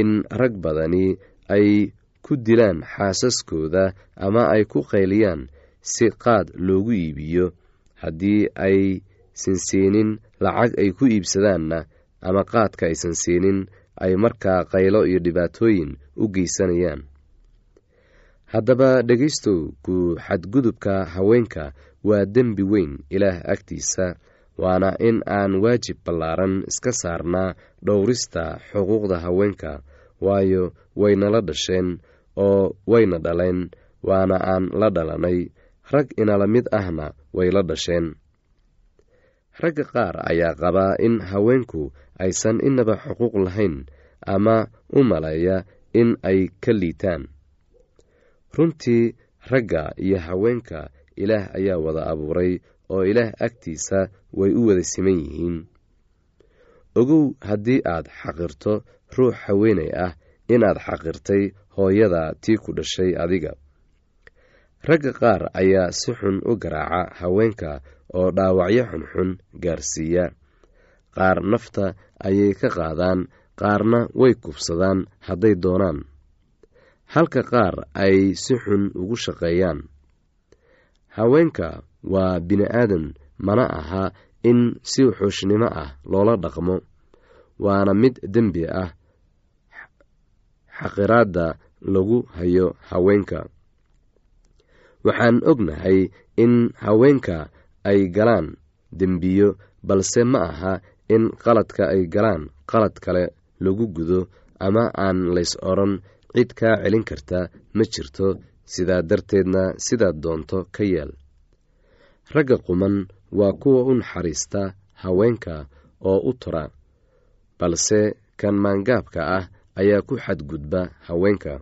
in rag badani ay ku dilaan xaasaskooda ama ay ku qayliyaan si qaad loogu iibiyo. Haddii aysan siinin lacag ay ku iibsadaanna ama qaadka aysan siinin ay markaa qaylo iyo dhibaatooyin u geysanayaan. Haddaba dhegaystow ku xadgudubka haweenka waa dembi weyn ilaah agtiisa waana in aan waajib ballaaran iska saarnaa dhowrista xuquuqda haweenka. Waayo waynala dhasheen oo wayna dhaleen waana aan la dhalanay. Rag inala mid ahna way la dhasheen. Ragga qaar ayaa qabaa in haweenku aysan inaba xuquuq lahayn ama u maleeya in ay ka liitaan. Runtii ragga iyo haweenka ilaah ayaa wada abuuray oo ilaah agtiisa way u wada siman yihiin. Ogow haddii aad xaqirto ruux haweenay ah inaad xaqirtay hooyada tii ku dhashay adiga. Ragga qaar ayaa si xun u garaaca haweenka oo dhaawacyo xunxun gaarsiiya. Qaar nafta ayay ka qaadaan qaarna way kubsadaan hadday doonaan. Halka qaar ay si xun ugu shaqeeyaan. Haweenka waa bini-aadan mana aha in si xuushnimo ah loola dhaqmo. Waana mid dembi ah xaqiraadda lagu hayo haweenka. Waxaan ognahay in haweenka ay galaan dembiyo balse ma aha in qaladka ay galaan qalad kale lagu gudo ama aan lays odhan cid kaa celin karta ma jirto. Sidaa darteedna sidaad doonto ka yeel ragga quman waa kuwa u naxariista haweenka oo u tura balse kan maangaabka ah ayaa ku xadgudba haweenka.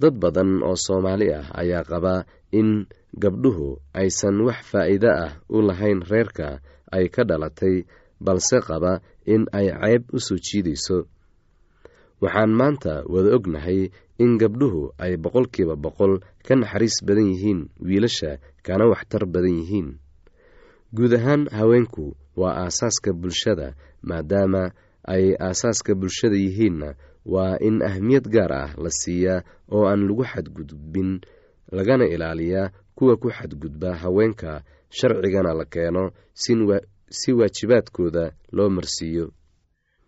Dad badan oo soomaali ah ayaa qabaa in gabdhuhu aysan wax faa'iido ah u lahayn reerka ay ka dhalatay balse qaba in ay ceyb u soo jiidayso. Waxaan maanta wada ognahay in gabdhuhu ay boqolkiiba boqol ka naxariis badan yihiin wiilasha kana waxtar badan yihiin. Guud ahaan haweenku waa aasaaska bulshada maadaama ay aasaaska bulshada yihiinna waa in ahmiyad gaar ah la siiyaa oo aan lagu xadgudbin lagana ilaaliyaa kuwa ku xadgudba haweenka sharcigana la keeno si waajibaadkooda loo marsiiyo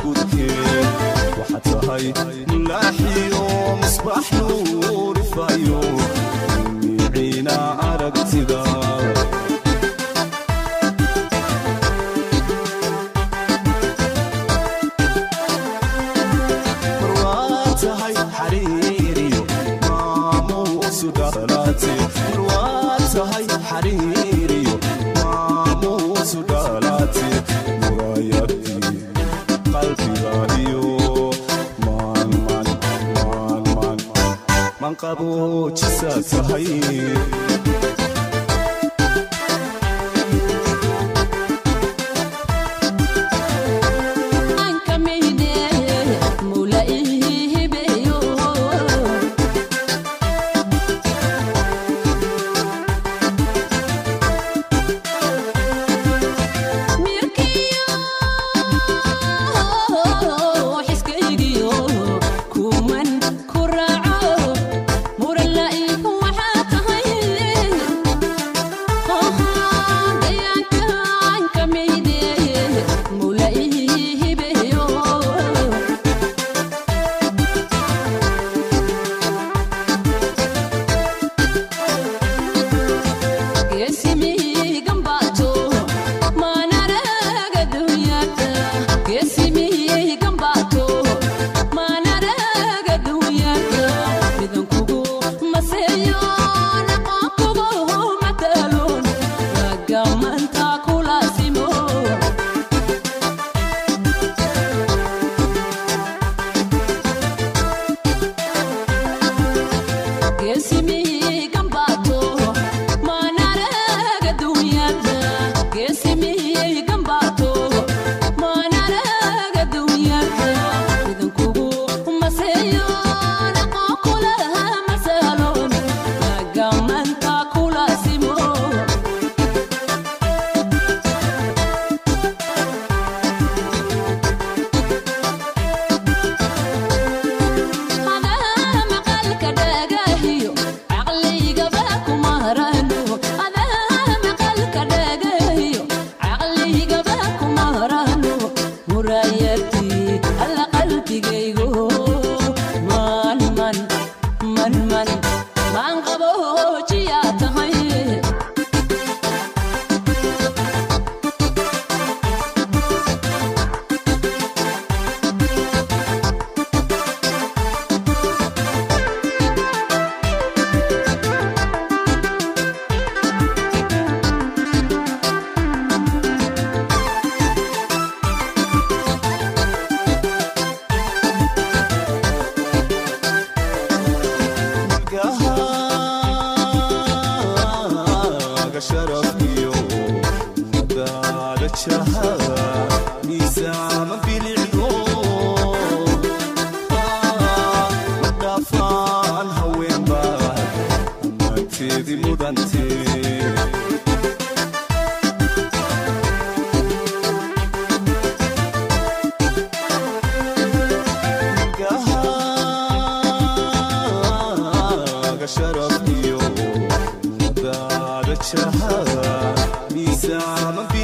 ku raaco muran la-i waxaa tahay شرف يوم بعد شهر ميزان بي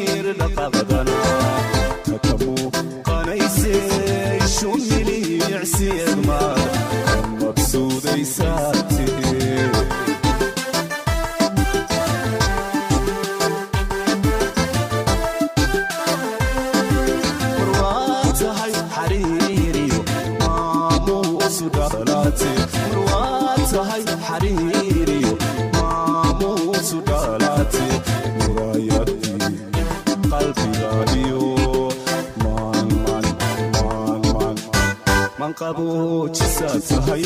qaabadana ka kamu qanayse shumiliibicsiyada ችሳት ፀሐይ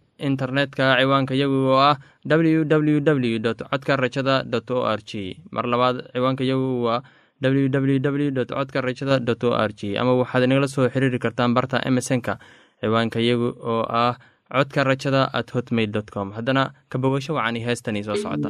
internetka ciwaanka yagu oo ah w w w codka rajada o r g mar labaad ciwaanka yagu waa w w w codka rajada dot o r g ama waxaad inagala soo xiriiri kartaan barta emesonka ciwaanka yagu oo ah codka rajada at hotmail com. Haddana ka bogasho wacani heestanii soo socota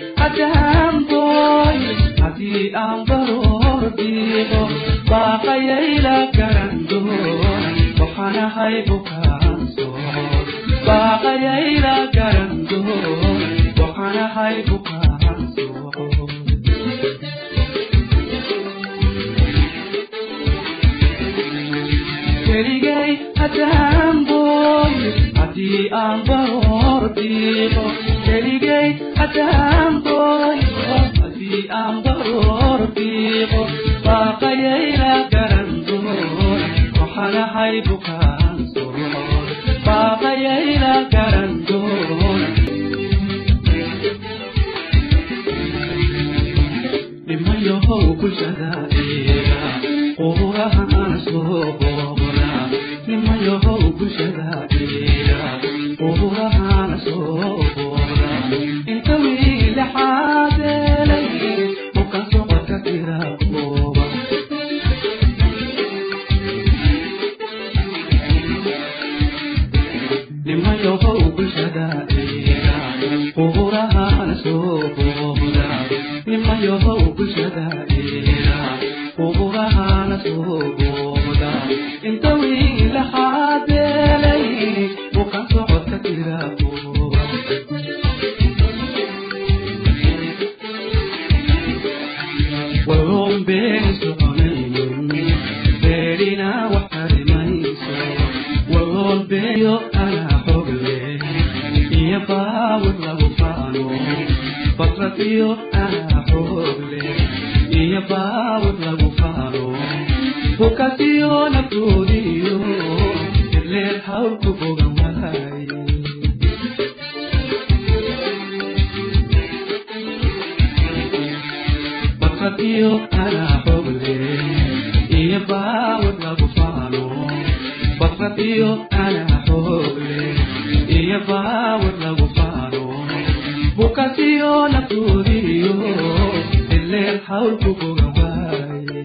jaamboy haddii aan baroor diiqo baaqayayla garan doona waxaanahay bukaansoon baaqayayla garan doona waxaanahay bukaansoon keligay hadaamboy haddii aan baroor diiqo keligay xataankohadii aan barordiiqo baaqayayna garan dumo waxanahay bukaanso baaqayayna garan dumo dhimayohow bulshadaaeega qurahaan soo boora dhimayohow bulshadaaeega qurahaan adaadaynayo quurahaan iyo axoble iyo baawur lagu faalo hukasiyo naftoodiyo idleed hawlku bogan wahay iyo baawur iyo baawur lagu katiyo la quudiyo ileel hawlku oga waaye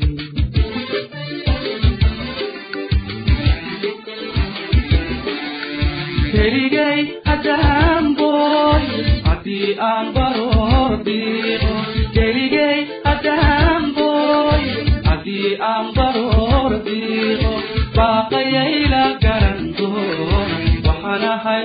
keligay adahamboy haddii aan baroor dhiiqo keligay adahamboy haddii aan baroor dhiiqo baaqayay la garan doona waxaan ahay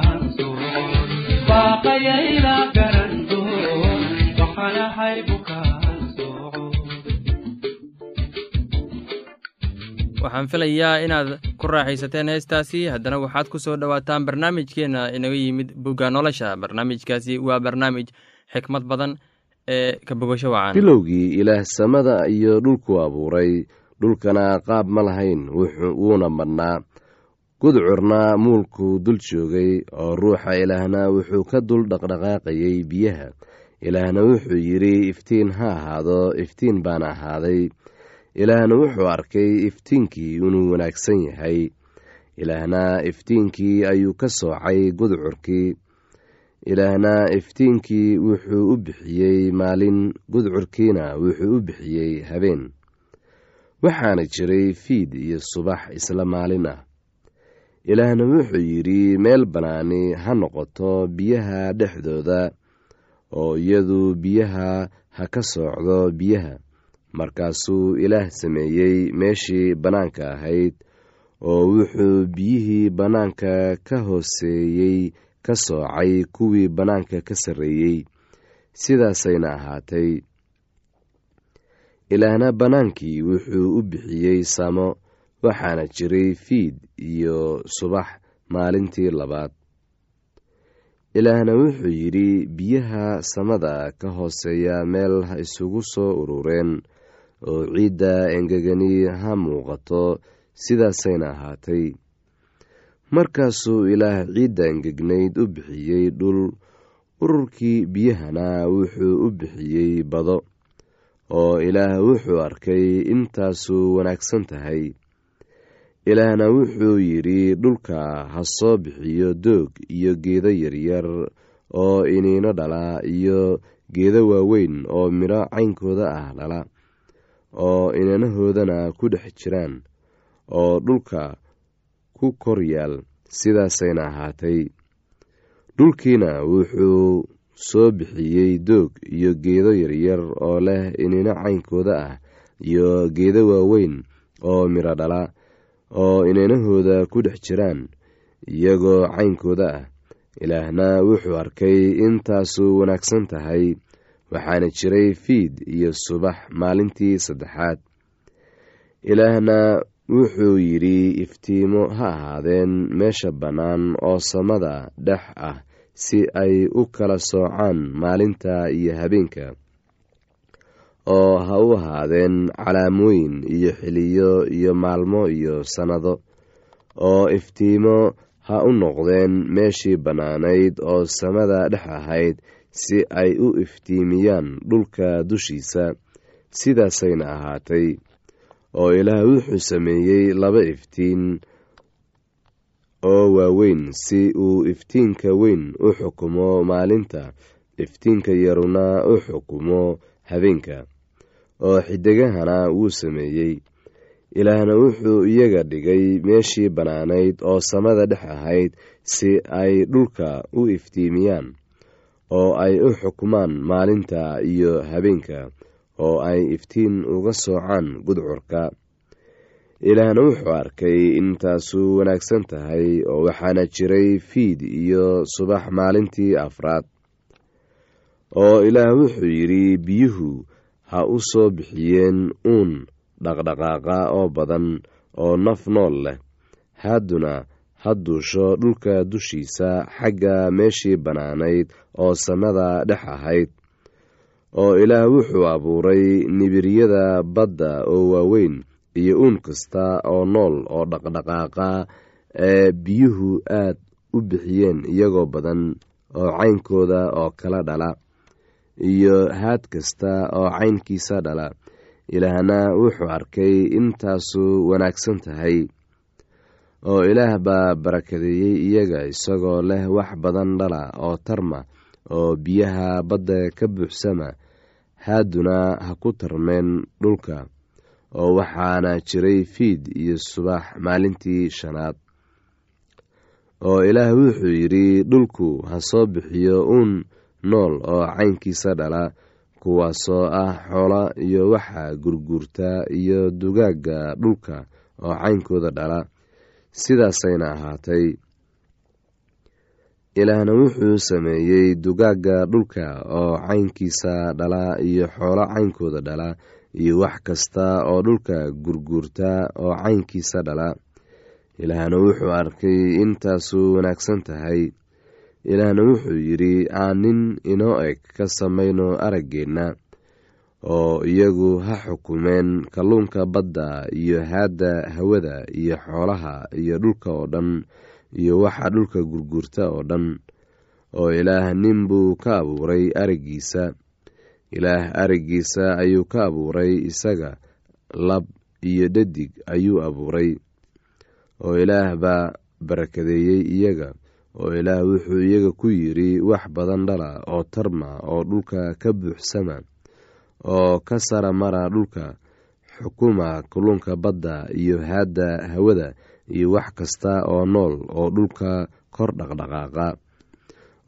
waxaan filayaa inaad ku raaxaysateen heestaasi. Haddana waxaad ku soo dhowaataan barnaamijkeenna inaga yimid bugga nolosha. Barnaamijkaasi waa barnaamij xikmad badan ee ka bogasho wacan bilowgii ilaah samada iyo dhulku abuuray. Dhulkana qaab ma lahayn wuuna madhnaa gudcurna muulkuu dul joogay oo ruuxa ilaahna wuxuu ka dul dhaqdhaqaaqayay biyaha. Ilaahna wuxuu yidhi iftiin ha ahaado iftiin baana ahaaday. Ilaahna wuxuu arkay iftiinkii inuu wanaagsan yahay. Ilaahna iftiinkii ayuu ka soocay gudcurkii. Ilaahna iftiinkii wuxuu u bixiyey maalin gudcurkiina wuxuu u bixiyey habeen. Waxaana jiray fiid iyo subax isla maalin ah ilaahna wuxuu yidhi meel bannaani ha noqoto biyaha dhexdooda oo iyadu biyaha ha ka soocdo biyaha. Markaasuu ilaah sameeyey meeshii bannaanka ahayd oo wuxuu biyihii bannaanka ka hooseeyey ka soocay kuwii bannaanka ka sarreeyey. Sidaasayna ahaatay. Ilaahna bannaankii wuxuu u bixiyey samo waxaana jiray fiid iyo subax maalintii labaad. Ilaahna wuxuu yidhi biyaha samada ka hooseeya meel ha isugu soo urureen oo ciidda engegani ha muuqato sidaasayna ahaatay. Markaasuu ilaah ciidda engegnayd u bixiyey dhul. Ururkii biyahana wuxuu u bixiyey bado oo ilaah wuxuu arkay intaasu wanaagsan tahay ilaahna wuxuu yidhi dhulka ha soo bixiyo doog iyo geedo yaryar oo iniino dhala iyo geedo waaweyn oo midho caynkooda ah dhala oo inanahoodana ku dhex jiraan oo dhulka ku kor yaal sidaasayna ahaatay. Dhulkiina wuxuu soo bixiyey doog iyo geedo yaryar oo leh inino caynkooda ah iyo geedo waaweyn oo midho dhala oo inanahooda ku dhex jiraan iyagoo caynkooda ah. Ilaahna wuxuu arkay intaasu wanaagsan tahay waxaana jiray fiid iyo subax maalintii saddexaad. Ilaahna wuxuu yidhi iftiimo ha ahaadeen meesha bannaan oo samada dhex ah si ay u kala soocaan maalinta iyo habeenka oo ha u ahaadeen calaamooyin iyo xiliyo iyo maalmo iyo sannado oo iftiimo ha u noqdeen meeshii bannaanayd oo samada dhex ahayd si ay u iftiimiyaan dhulka dushiisa sidaasayna ahaatay oo ilaah wuxuu sameeyey laba iftiin oo waaweyn si uu iftiinka weyn u xukumo maalinta iftiinka yaruna u xukumo habeenka oo xidigahana wuu sameeyey. Ilaahna wuxuu iyaga dhigay meeshii bannaanayd oo samada dhex ahayd si ay dhulka u iftiimiyaan oo ay u xukumaan maalinta iyo habeenka oo ay iftiin uga soocaan gudcurka. Ilaahna wuxuu arkay intaasu wanaagsan tahay oo waxaana jiray fiid iyo subax maalintii afraad. Oo ilaah wuxuu yidhi biyuhu ha u soo bixiyeen uun dhaqdhaqaaqa oo badan oo naf nool leh. Hadduna ha duusho dhulka dushiisa xagga meeshii bannaanayd oo samada dhex ahayd oo ilaah wuxuu abuuray nibiryada badda oo waaweyn iyo uun kasta oo nool oo dhaqdhaqaaqa ee biyuhu aad u bixiyeen iyagoo badan oo caynkooda oo kala dhala iyo haad kasta oo caynkiisa dhala. Ilaahna wuxuu arkay intaasu wanaagsan tahay oo ilaah baa barakadeeyey iyaga isagoo leh wax badan dhala oo tarma oo biyaha badda ka buuxsama. Haaduna ha ku tarmeen dhulka oo waxaana jiray fiid iyo subax maalintii shanaad. Oo ilaah wuxuu yidhi dhulku ha soo bixiyo uun nool oo caynkiisa dhala kuwaasoo ah xoola iyo waxa gurguurta iyo dugaagga dhulka oo caynkooda dhala. Sidaasayna ahaatay. Ilaahna wuxuu sameeyey dugaagga dhulka oo caynkiisa dhala iyo xoolo caynkooda dhala iyo wax kasta oo dhulka gurguurta oo caynkiisa dhala. Ilaahna wuxuu arkay intaasu wanaagsan tahay ilaahna wuxuu yidhi aan nin inoo eg ka samayno araggeenna oo iyagu ha xukumeen kalluunka badda iyo haadda hawada iyo xoolaha iyo dhulka oo dhan iyo waxa dhulka gurguurta oo dhan oo ilaah nin buu ka abuuray araggiisa. Ilaah araggiisa ayuu ka abuuray isaga lab iyo dhadig ayuu abuuray oo ilaah baa barakadeeyey iyaga oo ilaah wuxuu iyaga ku yidhi wax badan dhala oo tarma oo dhulka ka buuxsama oo ka sara mara dhulka xukuma kulunka badda iyo haadda hawada iyo wax kasta oo nool oo dhulka kor dhaqdhaqaaqa.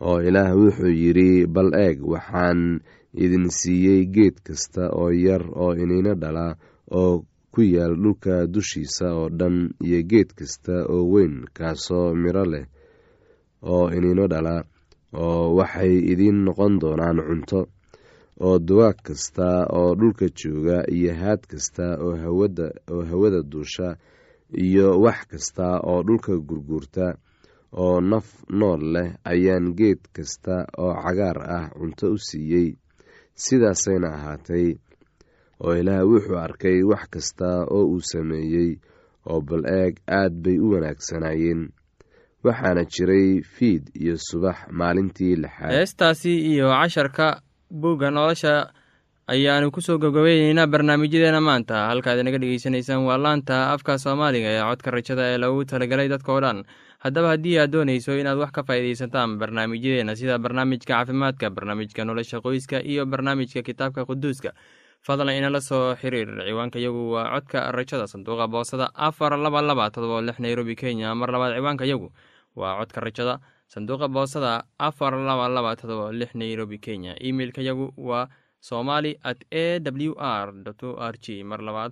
Oo ilaah wuxuu yidhi bal eeg waxaan idin siiyey geed kasta oo yar oo iniino dhala oo ku yaal dhulka dushiisa oo dhan iyo geed kasta oo weyn kaasoo miro leh oo iniino dhala oo waxay idiin noqon doonaan cunto oo dugaag kasta oo dhulka jooga iyo haad kasta oo hawada duusha iyo wax kasta oo dhulka gurguurta oo naf nool leh ayaan geed kasta oo cagaar ah cunto u siiyey. Sidaasayna ahaatay oo ilaah wuxuu arkay wax kasta oo uu sameeyey oo bal eeg aad bay u wanaagsanaayeen waxaana jiray fiid iyo subax maalintii lixaad. Heestaasi iyo casharka buugga nolosha ayaanu ku soo gabgabayneynaa barnaamijyadeena maanta. Halkaad inaga dhegeysanaysaan waa laanta afka soomaaliga ee codka rajada ee lagu talagalay dadka oo dhan. Haddaba haddii aad doonayso inaad wax ka faa'iidaysataan barnaamijyadeena sida barnaamijka caafimaadka barnaamijka nolosha qoyska iyo barnaamijka kitaabka quduuska fadlan inala soo xiriir. Ciwaanka yagu waa codka rajada sanduuqa boosada afar laba laba todoba lix nairobi kenya. Mar labaad ciwaanka yagu waa codka rajada. Sanduuqa boosada afar laba laba todoba lix nairobi kenya. Emeilka yagu waa somali at a w r o r g mar labaad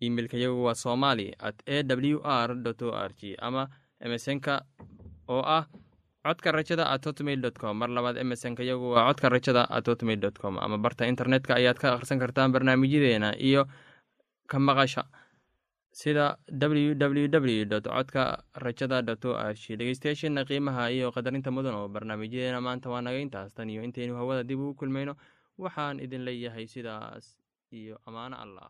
emeilka yagu waa somali at a w r o r g ama emesonka oo ah codka rajada at hotmail com. Mar labaad emesonka yagu waa codka rajada at hotmail com. Ama barta internetka ayaad ka akhrisan kartaan barnaamijyadeena iyo ka maqasha sida w w w dot codka rajada dot o r g dhegeystayaasheena qiimaha iyo qadarinta mudan oo barnaamijyadeena maanta waa naga intaas. Tan iyo intaynu hawada dib ugu kulmayno. Waxaan idin leeyahay sidaas iyo ammaano allah